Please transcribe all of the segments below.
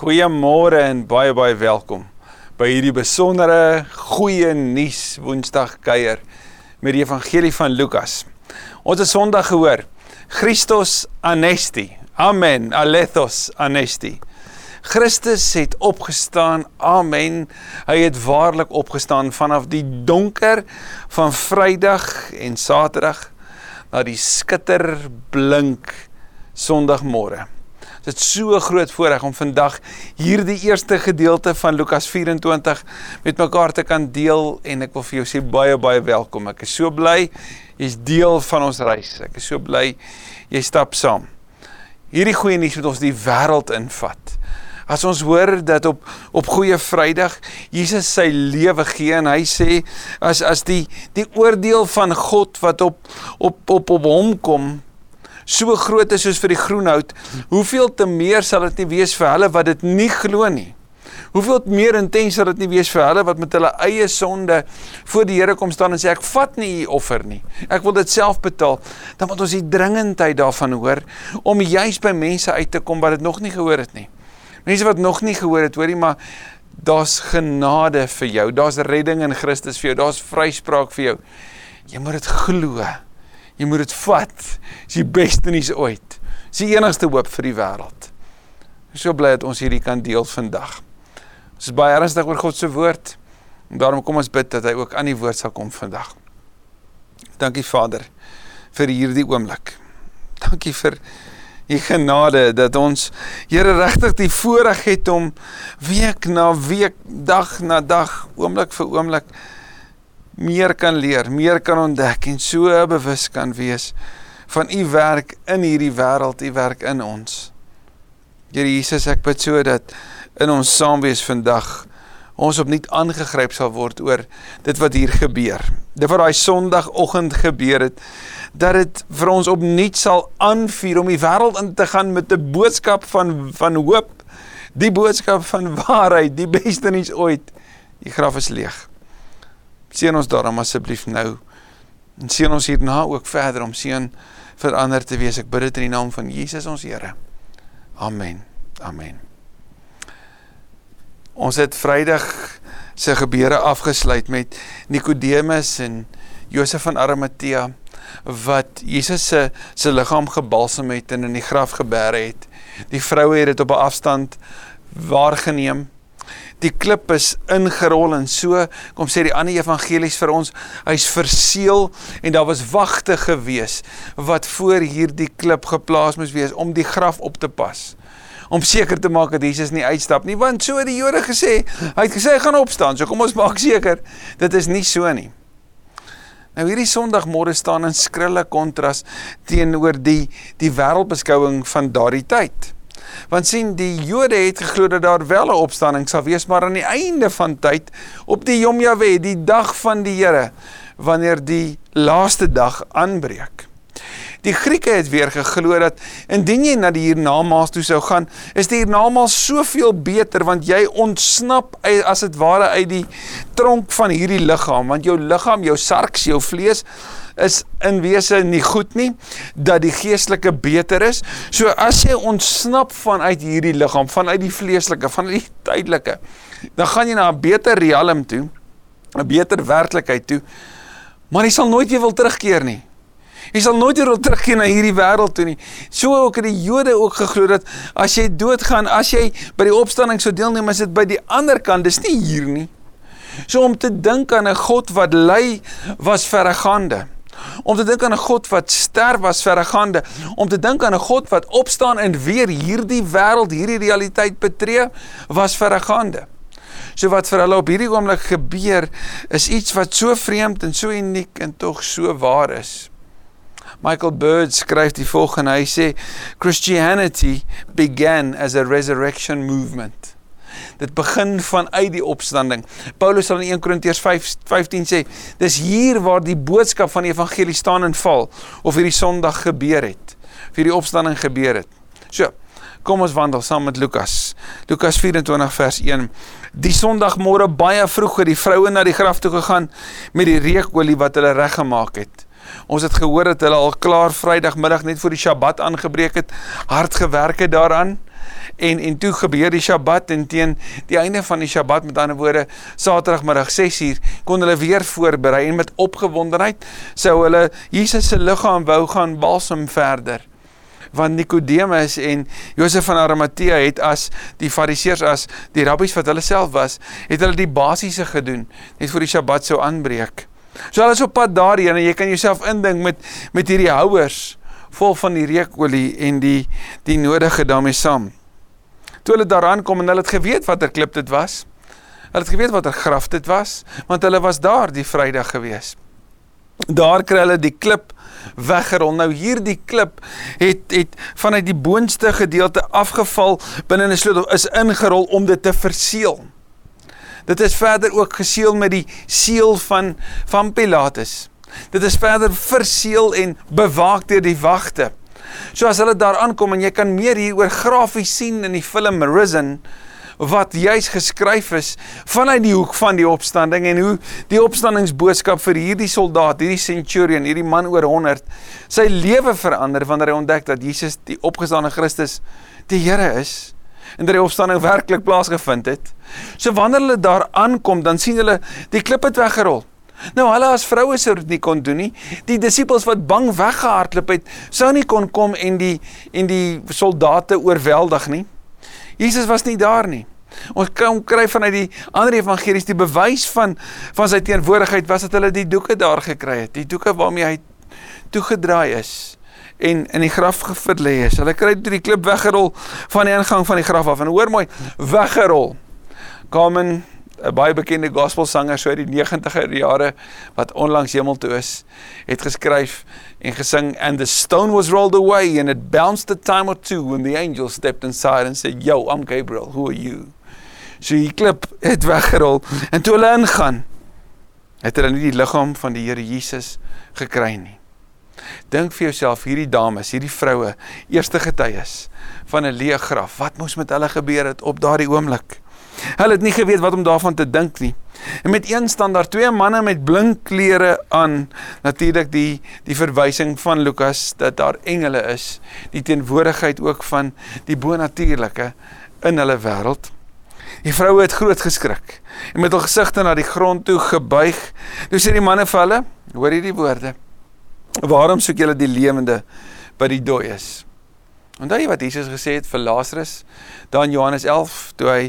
Goeiemôre en baie baie welkom by hierdie besondere goeie nuus Woensdag kuier met die evangelie van Lukas. Ons het Sondag gehoor Christus anesti. Amen. Alethos anesti. Christus het opgestaan. Amen. Hy het waarlik opgestaan vanaf die donker van Vrydag en Saterdag na die skitterblink Sondagmôre. Dit is so 'n groot voorreg om vandag hierdie eerste gedeelte van Lukas 24 met mekaar te kan deel en ek wil vir jou sê baie baie welkom. Ek is so bly jy's deel van ons reis. Ek is so bly jy stap saam. Hierdie goeie nuus moet ons die wêreld invat. As ons hoor dat op op Goeie Vrydag Jesus sy lewe gee en hy sê as as die die oordeel van God wat op op op op hom kom so groot is soos vir die groenhout, hoeveel te meer sal dit nie wees vir hulle wat dit nie glo nie. Hoeveel meer intens sal dit nie wees vir hulle wat met hulle eie sonde voor die Here kom staan en sê ek vat nie u offer nie. Ek wil dit self betaal. Dan moet ons die dringendheid daarvan hoor om juis by mense uit te kom wat dit nog nie gehoor het nie. Mense wat nog nie gehoor het, hoorie maar daar's genade vir jou. Daar's redding in Christus vir jou. Daar's vryspraak vir jou. Jy moet dit glo. Jy moet dit vat. Dis die beste nuus ooit. Dis die enigste hoop vir die wêreld. Is so bly dat ons hierdie kan deel vandag. Ons is baie ernstig oor God se woord. En daarom kom ons bid dat hy ook aan die woord sal kom vandag. Dankie Vader vir hierdie oomblik. Dankie vir u genade dat ons Here regtig die voorreg het om week na week, dag na dag, oomblik vir oomblik meer kan leer, meer kan ontdek en so bewus kan wees van u werk in hierdie wêreld, u werk in ons. Here Jesus, ek bid so dat in ons saamwees vandag ons opnuut aangegryp sal word oor dit wat hier gebeur. Dit wat daai Sondagoggend gebeur het, dat dit vir ons opnuut sal aanvuur om die wêreld in te gaan met 'n boodskap van van hoop, die boodskap van waarheid, die beste nuus ooit. Die graf is leeg. Seën ons daarom asseblief nou. En seën ons hierna ook verder om seën verander te wees. Ek bid dit in die naam van Jesus ons Here. Amen. Amen. Ons het Vrydag se gebeure afgesluit met Nikodemus en Josef van Arimatea wat Jesus se se liggaam gebalsem het en in die graf geberg het. Die vroue het dit op 'n afstand waargeneem die klip is ingerol en so kom sê die ander evangelies vir ons hy's verseël en daar was wagte gewees wat voor hierdie klip geplaas moes wees om die graf op te pas om seker te maak dat Jesus nie uitstap nie want so het die Jode gesê hy het gesê hy gaan opstaan so kom ons maak seker dit is nie so nie Nou hierdie Sondagmôre staan in skrille kontras teenoor die die wêreldbeskouing van daardie tyd. Want sien die Jode het geglo dat daar wel 'n opstanding sal wees, maar aan die einde van tyd op die Yom Yahweh, die dag van die Here, wanneer die laaste dag aanbreek. Die Grieke het weer geglo dat indien jy na die hiernamaals toe sou gaan, is die hiernamaals soveel beter want jy ontsnap as dit ware uit die tronk van hierdie liggaam, want jou liggaam, jou sarks, jou vlees is in wese nie goed nie dat die geestelike beter is. So as jy ontsnap vanuit hierdie liggaam, vanuit die vleeslike, van die tydelike, dan gaan jy na 'n beter riem toe, 'n beter werklikheid toe. Maar jy sal nooit weer wil terugkeer nie. Jy sal nooit weer wil terugkeer na hierdie wêreld toe nie. So ook het die Jode ook geglo dat as jy doodgaan, as jy by die opstanding sou deelneem, is dit by die ander kant, dis nie hier nie. So om te dink aan 'n God wat ly was verregaande om te dink aan 'n God wat sterf was verregaande, om te dink aan 'n God wat opstaan en weer hierdie wêreld, hierdie realiteit betree, was verregaande. So wat vir hulle op hierdie oomblik gebeur, is iets wat so vreemd en so uniek en tog so waar is. Michael Bird skryf die volgende, hy sê Christianity began as a resurrection movement. Dit begin vanuit die opstanding. Paulus sal in 1 Korintiërs 5:15 sê, dis hier waar die boodskap van die evangelie staan en val of hierdie Sondag gebeur het, of hierdie opstanding gebeur het. So, kom ons wandel saam met Lukas. Lukas 24 vers 1. Die Sondagmôre baie vroeg het die vroue na die graf toe gegaan met die reukolie wat hulle reggemaak het. Ons het gehoor dat hulle al klaar Vrydagmiddag net voor die Sabbat aangebreek het, hard gewerk het daaraan En en toe gebeur die Sabbat en teen die einde van die Sabbat met ander woorde Saterdagmiddag 6uur kon hulle weer voorberei en met opgewondenheid sou hulle Jesus se liggaam wou gaan balsam verder want Nikodemus en Josef van Arimatea het as die fariseërs as die rabbies wat hulle self was, het hulle die basiese gedoen net voor die Sabbat sou aanbreek. So hulle is op pad daarheen en jy kan jouself indink met met hierdie houers vol van die reukolie en die die nodige daarmee saam. Toe hulle daaraan kom en hulle het geweet watter klip dit was. Hulle het geweet watter graf dit was, want hulle was daar die Vrydag gewees. Daar kry hulle die klip weggerol. Nou hierdie klip het het vanuit die boonste gedeelte afgeval binne 'n sleutel is ingerol om dit te verseël. Dit is verder ook geseël met die seël van van Pilatus. Dit is verder verseël en bewaak deur die wagte. So as hulle daar aankom en jy kan meer hieroor grafies sien in die film Risen wat juis geskryf is vanuit die hoek van die opstanding en hoe die opstandingsboodskap vir hierdie soldaat, hierdie centurion, hierdie man oor 100 sy lewe verander wanneer hy ontdek dat Jesus die opgestane Christus die Here is en dat die opstanding werklik plaasgevind het. So wanneer hulle daar aankom, dan sien hulle die klip het weggerol. Nou hulle as vroue sou dit nie kon doen nie. Die disippels wat bang weggehardloop het, sou nie kon kom en die en die soldate oorweldig nie. Jesus was nie daar nie. Ons kan kry vanuit die ander evangelies die bewys van van sy teenwoordigheid was dat hulle die doeke daar gekry het. Die doeke waarmee hy toegedraai is en in die graf geverlê is. Hulle kry die klip weggerol van die ingang van die graf af en hoor mooi, weggerol. Kom 'n baie bekende gospelsanger so uit die 90er jare wat onlangs hemel toe is, het geskryf en gesing and the stone was rolled away and it bounced a time or two when the angel stepped inside and said, "Yo, I'm Gabriel. Who are you?" So die klip het weggerol en toe hulle ingaan, het hulle nie die liggaam van die Here Jesus gekry nie. Dink vir jouself hierdie dames, hierdie vroue, eerste getuies van 'n leë graf. Wat moes met hulle gebeur het op daardie oomblik? Hulle het nie geweet wat om daarvan te dink nie. En met een staan daar twee manne met blink klere aan. Natuurlik die die verwysing van Lukas dat daar engele is, die teenwoordigheid ook van die bonatuurlike in hulle wêreld. Die vroue het groot geskrik en met hul gesigte na die grond toe gebuig. Toe sê die manne vir hulle, hoor hierdie woorde: "Waarom soek julle die lewende by die dooies?" Onthou jy wat Jesus gesê het vir Lazarus? Dan Johannes 11 toe hy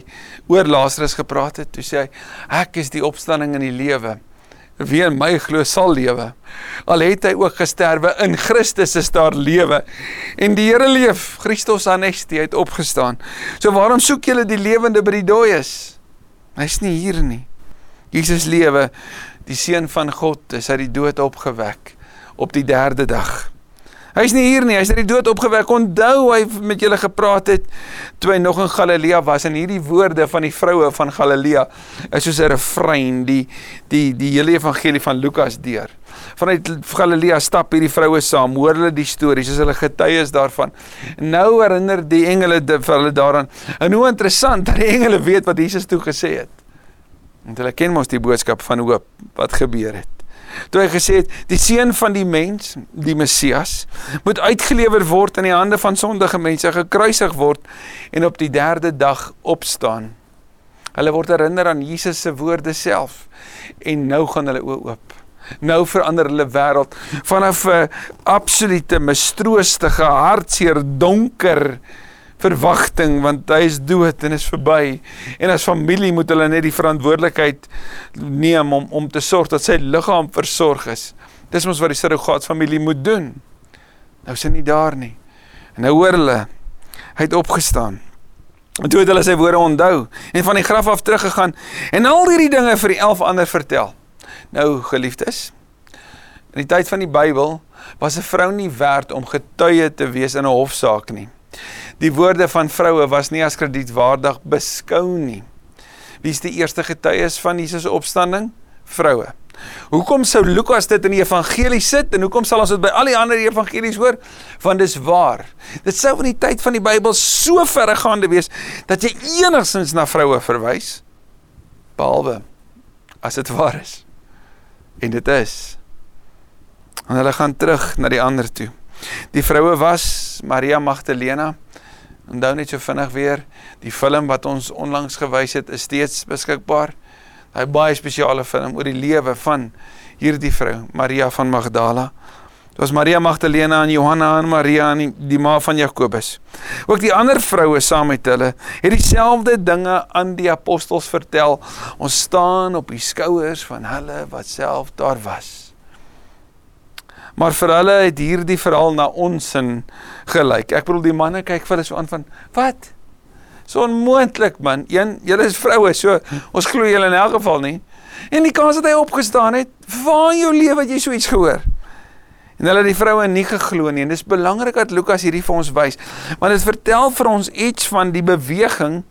oor Lazarus gepraat het, toe sê hy ek is die opstanding en die lewe. Wie in my glo sal lewe. Al het hy ook gesterwe in Christus is daar lewe. En die Here leef. Christus anesti het opgestaan. So waarom soek julle die lewende by die dooies? Hy's nie hier nie. Jesus lewe. Die seun van God is uit die dood opgewek op die 3de dag. Hy's nie hier nie, hy's uit die dood opgewek. Onthou hy met julle gepraat het toe hy nog in Galilea was en hierdie woorde van die vroue van Galilea is soos 'n refrein die die die hele evangelie van Lukas deur. Vanuit Galilea stap hierdie vroue saam, hoor hulle die stories, soos hulle getuies daarvan. Nou herinner die engele vir hulle daaraan. En hoe interessant dat die engele weet wat Jesus toe gesê het. Want hulle ken mos die boodskap van hoop wat gebeur het. Toe hy gesê het die seun van die mens, die Messias, moet uitgelewer word in die hande van sondige mense, gekruisig word en op die 3de dag opstaan. Hulle word herinner aan Jesus se woorde self en nou gaan hulle oop. Nou verander hulle wêreld vanaf 'n absolute mistroostige, hartseer, donker verwagting want hy is dood en is verby en as familie moet hulle net die verantwoordelikheid neem om om te sorg dat sy liggaam versorg is. Dis mos wat die surrogaatfamilie moet doen. Nou is hy nie daar nie. En nou hoor hulle hy het opgestaan. En toe het hulle sy woorde onthou en van die graf af teruggegaan en al hierdie dinge vir die 11 ander vertel. Nou geliefdes, in die tyd van die Bybel was 'n vrou nie werd om getuie te wees in 'n hofsaak nie. Die woorde van vroue was nie as kredietwaardig beskou nie. Wie is die eerste getuies van Jesus se opstanding? Vroue. Hoekom sou Lukas dit in die evangelie sit en hoekom sal ons dit by al die ander evangelies hoor? Want dis waar. Dit sou in die tyd van die Bybel so verregaande wees dat jy enigsins na vroue verwys behalwe as dit waar is. En dit is. En hulle gaan terug na die ander toe. Die vroue was Maria Magdalena, Onthou net so vinnig weer, die film wat ons onlangs gewys het is steeds beskikbaar. Daai baie spesiale film oor die lewe van hierdie vrou, Maria van Magdala. Dit was Maria Magdalena en Johanna en Maria en die, die ma van Jakobus. Ook die ander vroue saam met hulle het dieselfde dinge aan die apostels vertel. Ons staan op die skouers van hulle wat self daar was. Maar vir hulle het hierdie verhaal na ons in gelyk. Ek bedoel die manne kyk vir hulle so aan van wat? So onmoontlik man. Een, julle is vroue, so ons glo julle in elk geval nie. En die kans dat hy opgestaan het, waar in jou lewe het jy so iets gehoor? En hulle het die vroue nie geglo nie. En dis belangrik dat Lukas hierdie vir ons wys. Want dit vertel vir ons iets van die beweging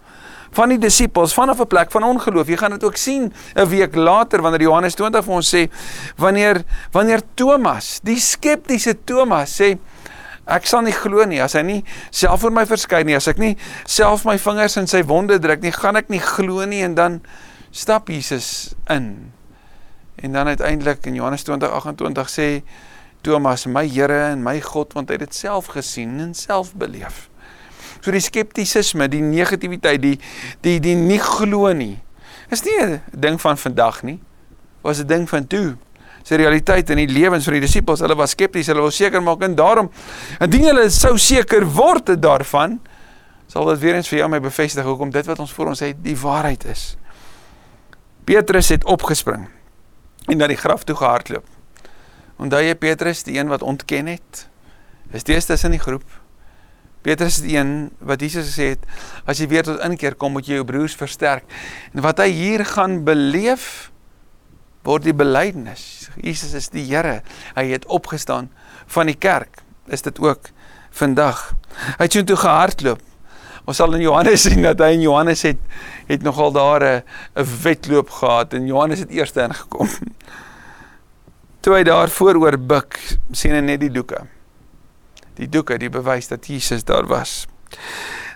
van die disippels vanaf 'n plek van ongeloof. Jy gaan dit ook sien 'n week later wanneer Johannes 20 vir ons sê wanneer wanneer Thomas, die skeptiese Thomas sê ek sal nie glo nie as hy nie self voor my verskyn nie, as ek nie self my vingers in sy wonde druk nie, gaan ek nie glo nie en dan stap Jesus in. En dan uiteindelik in Johannes 20:28 sê Thomas, my Here en my God, want hy het dit self gesien en self beleef. So die skeptisisme, die negativiteit, die die die nie glo nie. Is nie 'n ding van vandag nie. Was 'n ding van toe. Dis 'n realiteit in die lewens van die disippels. Hulle was skepties, hulle wou seker maak en daarom indien hulle sou seker word daarvan, sal dit weer eens vir jou my bevestig hoekom dit wat ons voor ons het die waarheid is. Petrus het opgespring en na die graf toe gehardloop. Onthou jy Petrus, die een wat ontken het? Is steeds tussen die groep. Petrus is die een wat Jesus gesê het, as jy weer tot inkeer kom, moet jy jou broers versterk. En wat hy hier gaan beleef word die belydenis. Jesus is die Here. Hy het opgestaan van die kerk. Is dit ook vandag. Hy het toe gehardloop. Ons sal in Johannes sien dat hy in Johannes het het nogal daar 'n 'n wedloop gehad en Johannes het eerste ingekom. Toe hy daar vooroor buik, sien hy net die doeke die doeke die bewys dat Jesus daar was.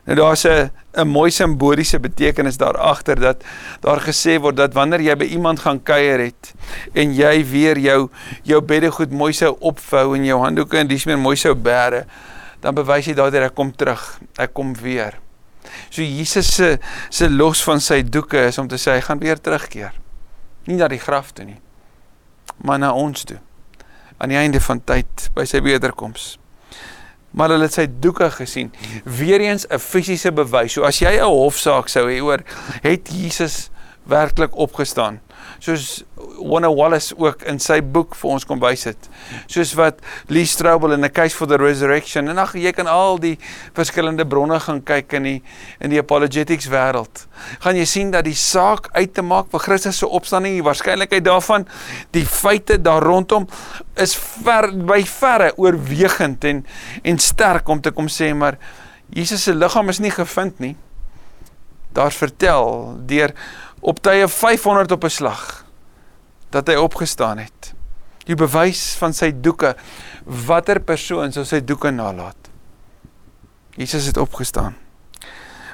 Nou daar's 'n 'n mooi simboliese betekenis daar agter dat daar gesê word dat wanneer jy by iemand gaan kuier het en jy weer jou jou beddegoed mooi sou opvou en jou handdoeke en dis meer mooi sou bære, dan bewys jy daardie ek kom terug, ek kom weer. So Jesus se se los van sy doeke is om te sê hy gaan weer terugkeer. Nie na die graf toe nie, maar na ons toe. Aan die einde van tyd by sy wederkoms maar hulle het sy doeke gesien. Weereens 'n fisiese bewys. So as jy 'n hofsaak sou hê oor het Jesus werklik opgestaan, soos Wonne Wallace ook in sy boek vir ons kom wys het. Soos wat Lee Strobel in A Case for the Resurrection en ag jy kan al die verskillende bronne gaan kyk in die in die apologetics wêreld. Gaan jy sien dat die saak uit te maak vir Christus se opstanding, die waarskynlikheid daarvan, die feite daar rondom is ver by verre oorwegend en en sterk om te kom sê maar Jesus se liggaam is nie gevind nie. Daar's vertel deur op tye 500 op 'n slag dat hy opgestaan het. Die bewys van sy doeke, watter persoon sou sy doeke nalat? Jesus het opgestaan.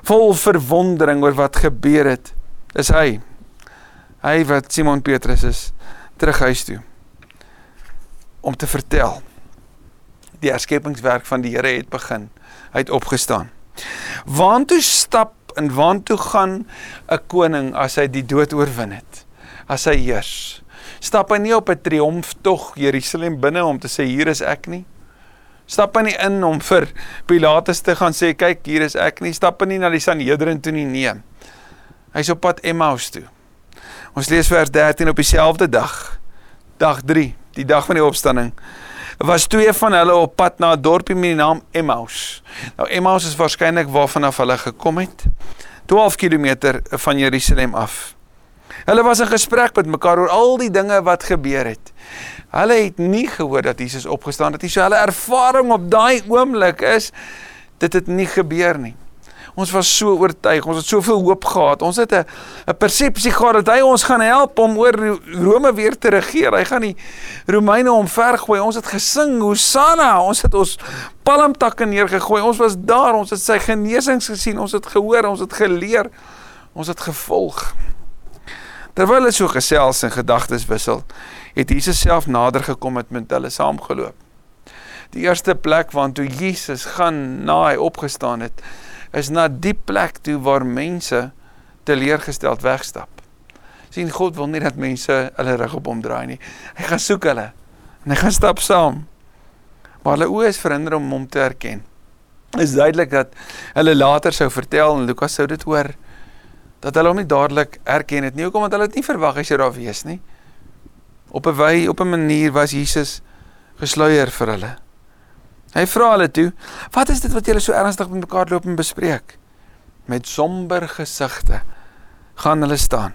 Vol verwondering oor wat gebeur het, is hy. Hy wat Simon Petrus is terug huis toe om te vertel. Die herskepingswerk van die Here het begin. Hy het opgestaan. Waantoe stap en waantoe gaan 'n koning as hy die dood oorwin het? As hy heers? stap hy nie op 'n triomftog Jerusalem binne om te sê hier is ek nie. Stap hy nie in om vir Pilatus te gaan sê kyk hier is ek nie. Stap hy nie na die Sanhedrin toe nie. Nee. Hy's op pad Emmaus toe. Ons lees vers 13 op dieselfde dag. Dag 3, die dag van die opstanding. Was twee van hulle op pad na 'n dorpie met die naam Emmaus. Nou Emmaus is waarskynlik waarvan af hulle gekom het. 12 km van Jerusalem af. Hulle was in gesprek met mekaar oor al die dinge wat gebeur het. Hulle het nie gehoor dat Jesus opgestaan het nie. So hulle ervaring op daai oomblik is dit het nie gebeur nie. Ons was so oortuig, ons het soveel hoop gehad. Ons het 'n 'n persepsie gehad dat hy ons gaan help om oor Rome weer te regeer. Hy gaan die Romeine omvergooi. Ons het gesing Hosanna. Ons het ons palmtakke neergegooi. Ons was daar. Ons het sy genesings gesien. Ons het gehoor, ons het geleer. Ons het gevolg. Terwyl hulle so gesels en gedagtes wissel, het Jesus self nader gekom het met hulle saamgeloop. Die eerste plek waartoe Jesus gaan na hy opgestaan het, is na die plek toe waar mense teleurgesteld wegstap. sien God wil nie dat mense hulle rug op hom draai nie. Hy gaan soek hulle en hy gaan stap saam. Maar hulle oë is verhinder om hom te herken. Is duidelik dat hulle later sou vertel en Lukas sou dit hoor dat hulle hom nie dadelik herken het nie, hoekom want hulle het nie verwag hy sou daar wees nie. Op 'n wy, op 'n manier was Jesus gesluier vir hulle. Hy vra hulle toe: "Wat is dit wat julle so ernstig met mekaar loop en bespreek?" Met somber gesigte gaan hulle staan.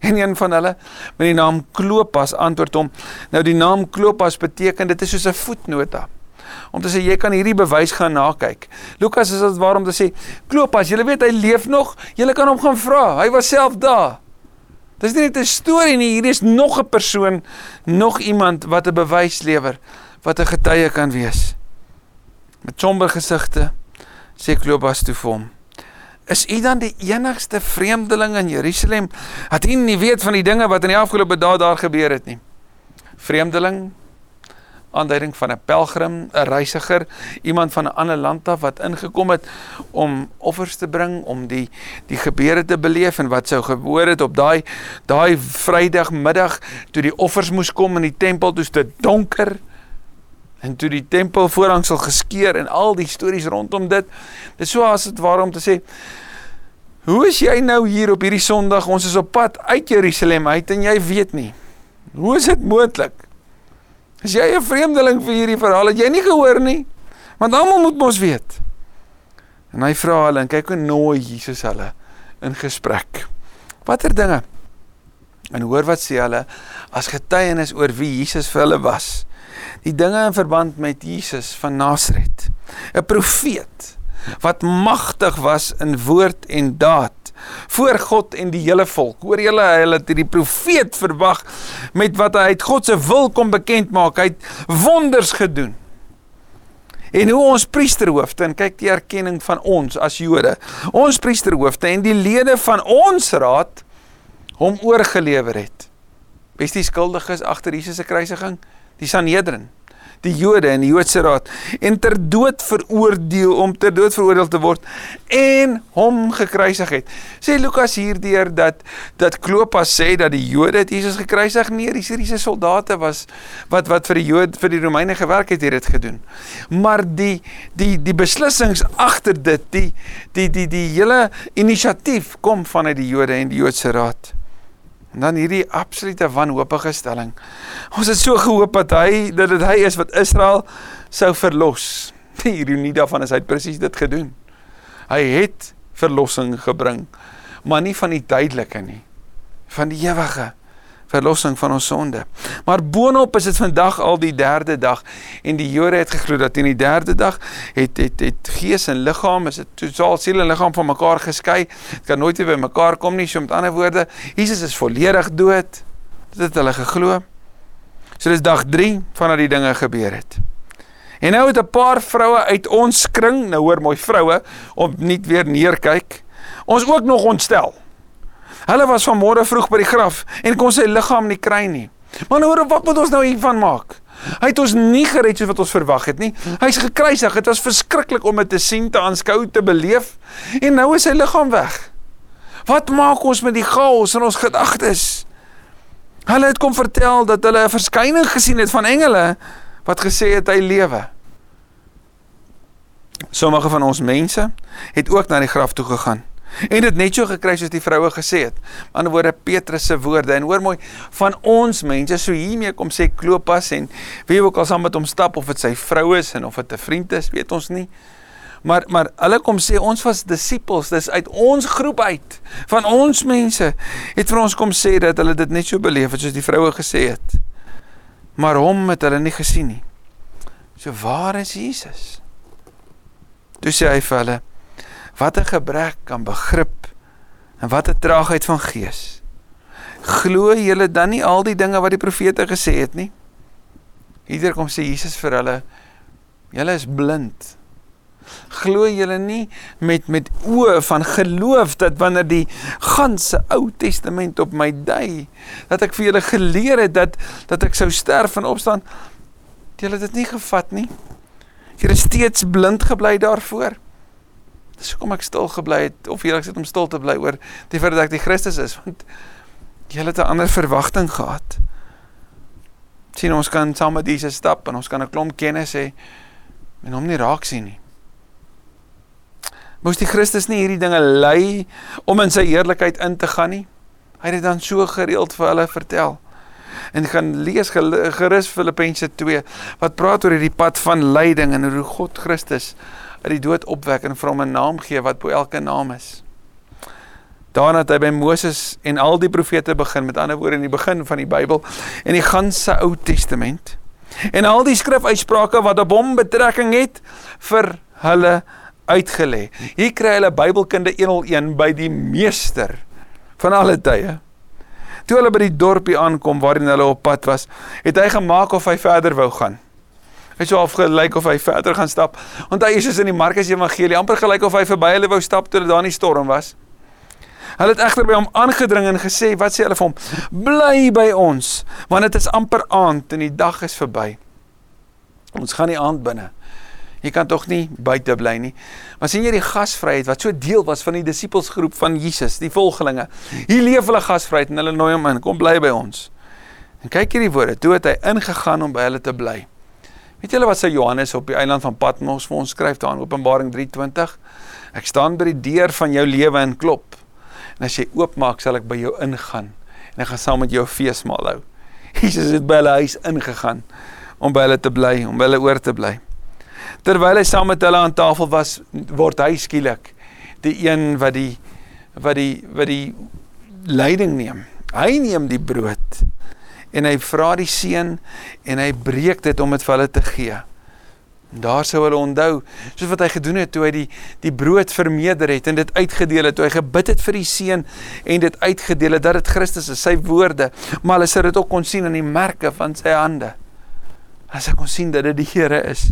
En een van hulle met die naam Klopas antwoord hom. Nou die naam Klopas beteken dit is soos 'n voetnota. Om te sê jy kan hierdie bewys gaan nakyk. Lukas is dit waarom te sê Klopas, jy weet hy leef nog. Jy kan hom gaan vra. Hy was self daar. Dis nie net 'n storie nie, hier is nog 'n persoon, nog iemand wat 'n bewys lewer, wat 'n getuie kan wees. Met somber gesigte sê Klopas toe vir hom: Is u dan die enigste vreemdeling in Jerusalem? Wat u nie weet van die dinge wat in die afgelope dae daar gebeur het nie? Vreemdeling? Aanduiding van 'n pelgrim, 'n reisiger, iemand van 'n ander land af wat ingekom het om offers te bring, om die die gebeure te beleef en wat sou gebeur het op daai daai Vrydagmiddag toe die offers moes kom in die tempel, toe dit donker en toe die tempel voorhangsel geskeur en al die stories rondom dit. Dit so as dit waarom te sê Hoe is jy nou hier op hierdie Sondag? Ons is op pad uit Jerusalem uit en jy weet nie. Hoe is dit moontlik? Is jy 'n vreemdeling vir hierdie verhaal? Het jy nie gehoor nie? Want almal moet mos weet. En hy vra hulle en kyk hoe nooi Jesus hulle in gesprek. Watter dinge? En hoor wat sê hulle as getuienis oor wie Jesus vir hulle was. Die dinge in verband met Jesus van Nasaret. 'n Profeet wat magtig was in woord en daad voor God en die hele volk. Hoor julle, hulle het die profeet verwag met wat hy uit God se wil kom bekend maak. Hy het wonders gedoen. En hoe ons priesterhoofde en kyk die erkenning van ons as Jode. Ons priesterhoofde en die lede van ons raad hom oorgelewer het. Wie is die skuldiges agter Jesus se kruisiging? Die Sanhedrin die Jode in die Joodse raad en ter dood veroordeel om ter dood veroordeel te word en hom gekruisig het. Sê Lukas hierdeur dat dat Klopas sê dat die Jode het Jesus gekruisig nie, die Syriese soldate was wat wat vir die Jode vir die Romeine gewerk het, het dit gedoen. Maar die die die beslissings agter dit, die die die die hele inisiatief kom vanuit die Jode en die Joodse raad. En dan hierdie absolute wanhoopige stelling. Ons het so gehoop dat hy dat dit hy is wat Israel sou verlos. Die ironie daarvan is hy het presies dit gedoen. Hy het verlossing gebring, maar nie van die tydelike nie, van die ewige verlossing van ons sonde. Maar boonop is dit vandag al die derde dag en die Jode het geglo dat in die derde dag het het het gees en liggaam is dit totaal siel en liggaam van mekaar geskei. Dit kan nooit weer by mekaar kom nie. So met ander woorde, Jesus is volledig dood. Dit het hulle geglo. So dis dag 3 vandat die dinge gebeur het. En nou het 'n paar vroue uit ons kring, nou hoor mooi vroue, om nie weer neerkyk. Ons ook nog ontstel. Hulle was vanmôre vroeg by die graf en kon sy liggaam nie kry nie. Maar nou hoor wat moet ons nou hiervan maak? Hy het ons nie gered soos wat ons verwag het nie. Hy's gekruisig. Dit was verskriklik om dit te sien, te aanskou, te beleef. En nou is sy liggaam weg. Wat maak ons met die chaos in ons gedagtes? Hulle het kom vertel dat hulle 'n verskyning gesien het van engele wat gesê het hy lewe. Sommige van ons mense het ook na die graf toe gegaan. En dit net so gekry soos die vroue gesê het. Aan die woorde Petrus se woorde en hoor mooi van ons mense so hiermee kom sê Klopas en wie ook al saam met hom stap of dit sy vrou is en of dit 'n vriend is, weet ons nie. Maar maar hulle kom sê ons was disippels, dis uit ons groep uit van ons mense het vir ons kom sê dat hulle dit net so beleef het soos die vroue gesê het. Maar hom het hulle nie gesien nie. So waar is Jesus? Toe sê hy vir hulle Wat 'n gebrek aan begrip en wat 'n traagheid van gees. Glo julle dan nie al die dinge wat die profete gesê het nie? Hierdeur kom sê Jesus vir hulle: Julle is blind. Glo julle nie met met oë van geloof dat wanneer die ganse Ou Testament op my dui, dat ek vir julle geleer het dat dat ek sou sterf en opstaan. Julle het dit nie gevat nie. Julle is steeds blind gebly daarvoor. Dis hoekom ek stil gebly het of eerlik sit om stil te bly oor die feit dat ek die Christus is want jy het 'n ander verwagting gehad. Sien ons kan saam met Jesus stap en ons kan 'n klomp kennis hê en hom nie raak sien nie. Moes die Christus nie hierdie dinge lei om in sy heerlikheid in te gaan nie? Hy het dit dan so gereeld vir hulle vertel. En gaan lees gerus Filippense 2 wat praat oor hierdie pad van lyding en hoe God Christus uit die dood opwek en vir hom 'n naam gee wat bo elke naam is. Daarna het hy by Moses en al die profete begin, met ander woorde in die begin van die Bybel en die ganse Ou Testament. En al die skrifuitsprake wat op hom betrekking het vir hulle uitgelê. Hier kry hulle Bybelkunde 101 by die meester van alle tye. Toe hulle by die dorpie aankom waarin hulle op pad was, het hy gemaak of hy verder wou gaan. Hy sou afgelyk of hy verder gaan stap. Want hy is soos in die Markus Evangelie amper gelyk of hy verby hulle wou stap toe daar nie storm was. Hulle het egter by hom aangedring en gesê, wat sê hulle vir hom? Bly by ons, want dit is amper aand en die dag is verby. Ons gaan nie aand binne. Jy kan tog nie buite bly nie. Maar sien jy die gasvryheid wat so deel was van die disippelsgroep van Jesus, die volgelinge. Hier leef hulle gasvryheid en hulle nooi hom in, kom bly by ons. En kyk hierdie woorde, toe het hy ingegaan om by hulle te bly. Weet julle wat sy Johannes op die eiland van Patmos vir ons skryf daar in Openbaring 3:20? Ek staan by die deur van jou lewe en klop. En as jy oopmaak, sal ek by jou ingaan en ek gaan saam met jou feesmaal hou. Jesus het by hulle huis ingegaan om by hulle te bly, om by hulle oor te bly. Terwyl hy saam met hulle aan tafel was, word hy skielik die een wat die wat die wat die leiding neem. Hy neem die brood en hy vra die seun en hy breek dit om dit vir hulle te gee. En daar sou hulle onthou, soos wat hy gedoen het toe hy die die brood vermeerder het en dit uitgedeel het, toe hy gebid het vir die seun en dit uitgedeel het dat dit Christus is, sy woorde, maar hulle sou dit ook kon sien aan die merke van sy hande. Hulle sou kon sien dat dit die Here is.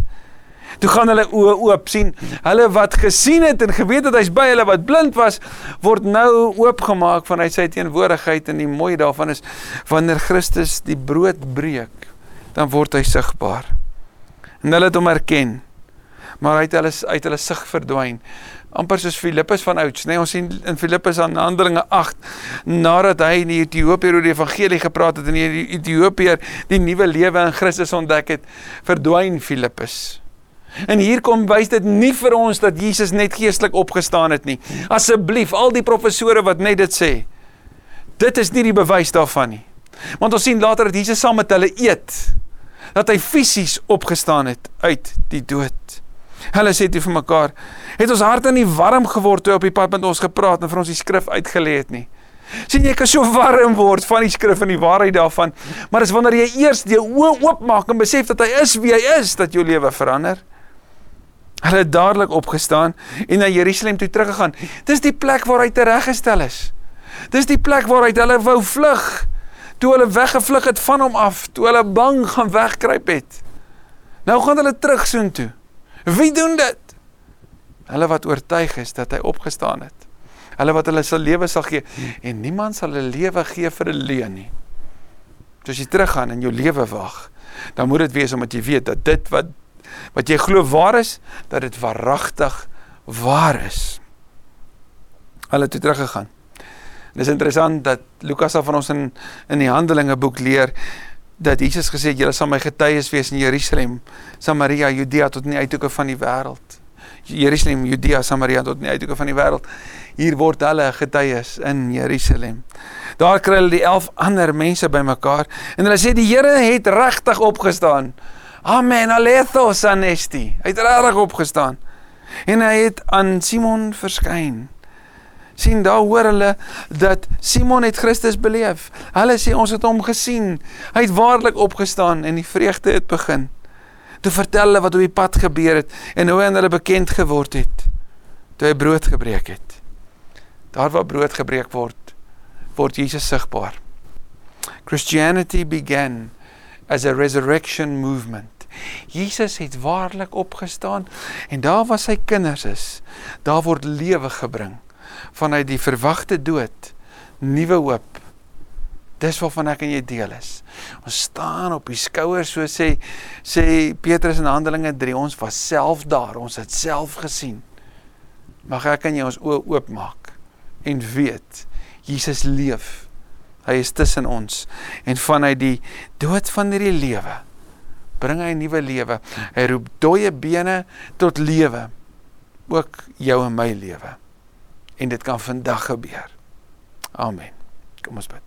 Toe gaan hulle oë oop sien. Hulle wat gesien het en geweet het hy's by hulle wat blind was, word nou oopgemaak vanuit sy teenwoordigheid en die mooi daarvan is wanneer Christus die brood breek, dan word hy sigbaar en hulle het hom herken. Maar hy het hulle uit hulle sig verdwyn. amper soos Filippus van ouds, nê? Nee, ons sien in Filippus aan Handelinge 8 nadat hy in Ethiopië oor die evangelie gepraat het en die Ethiopiër die nuwe lewe in Christus ontdek het, verdwyn Filippus. En hier kom wys dit nie vir ons dat Jesus net geestelik opgestaan het nie. Asseblief, al die professore wat net dit sê, dit is nie die bewys daarvan nie. Want ons sien later dat Jesus saam met hulle eet dat hy fisies opgestaan het uit die dood. Hulle sê toe vir mekaar, het ons harte nie warm geword toe op die pad met ons gepraat en vir ons die skrif uitgelê het nie. Sien jy kan so warm word van die skrif en die waarheid daarvan, maar dis wanneer jy eers die oë oopmaak en besef dat hy is wie hy is dat jou lewe verander. Hulle het dadelik opgestaan en na Jerusalem toe teruggegaan. Dis die plek waar hy tereggestel is. Dis die plek waar hy hulle wou vlug toe hulle weggevlug het van hom af, toe hulle bang gaan wegkruip het. Nou gaan hulle terug soontoe. Wie doen dit? Hulle wat oortuig is dat hy opgestaan het. Hulle wat hulle se lewe sal gee en niemand sal hulle lewe gee vir 'n leuen nie. So as jy teruggaan en jou lewe wag, dan moet dit wees omdat jy weet dat dit wat wat jy glo waar is, dat dit waaragtig waar is. Hulle het teruggegaan. Dit is interessant dat Lukas af van ons in in die Handelinge boek leer dat Jesus gesê het julle sal my getuies wees in Jerusalem, Samaria, Judea tot in die uithoeke van die wêreld. Jerusalem, Judea, Samaria tot in die uithoeke van die wêreld. Hier word hulle getuies in Jerusalem. Daar kry hulle die 11 ander mense bymekaar en hulle sê die Here het regtig opgestaan. Amen. Alethos anesti. Hy het regtig opgestaan. En hy het aan Simon verskyn sien daar hoor hulle dat Simon het Christus beleef. Hulle sê ons het hom gesien. Hy het waarlik opgestaan en die vreugde het begin. Toe vertel hulle wat op die pad gebeur het en hoe aan hulle bekend geword het. Toe hy brood gebreek het. Daar waar brood gebreek word, word Jesus sigbaar. Christianity began as a resurrection movement. Jesus het waarlik opgestaan en daar waar sy kinders is, daar word lewe gebring vanuit die verwagte dood nuwe hoop. Dis waarvan ek en jy deel is. Ons staan op die skouers so sê sê Petrus in Handelinge 3 ons was self daar, ons het self gesien. Mag ek aan jou ons oë oopmaak en weet Jesus leef. Hy is tussen ons en vanuit die dood van hierdie lewe bring hy 'n nuwe lewe. Hy roep dooie bene tot lewe. Ook jou en my lewe. En dit kan vandag gebeur. Amen. Kom ons bid.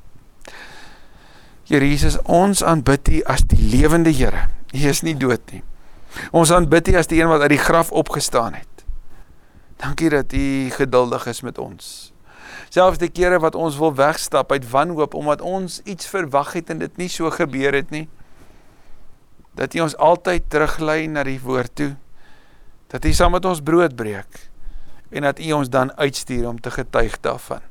Here Jesus, ons aanbid U as die lewende Here. U is nie dood nie. Ons aanbid U as die een wat uit die graf opgestaan het. Dankie dat U geduldig is met ons. Selfs die kere wat ons wil wegstap uit wanhoop omdat ons iets verwag het en dit nie so gebeur het nie. Dat U ons altyd teruglei na die woord toe. Dat U saam met ons brood breek en dat U ons dan uitstuur om te getuig daarvan.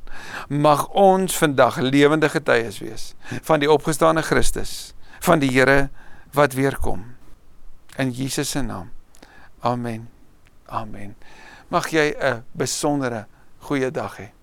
Mag ons vandag lewende getuies wees van die opgestane Christus, van die Here wat weer kom. In Jesus se naam. Amen. Amen. Mag jy 'n besondere goeie dag hê.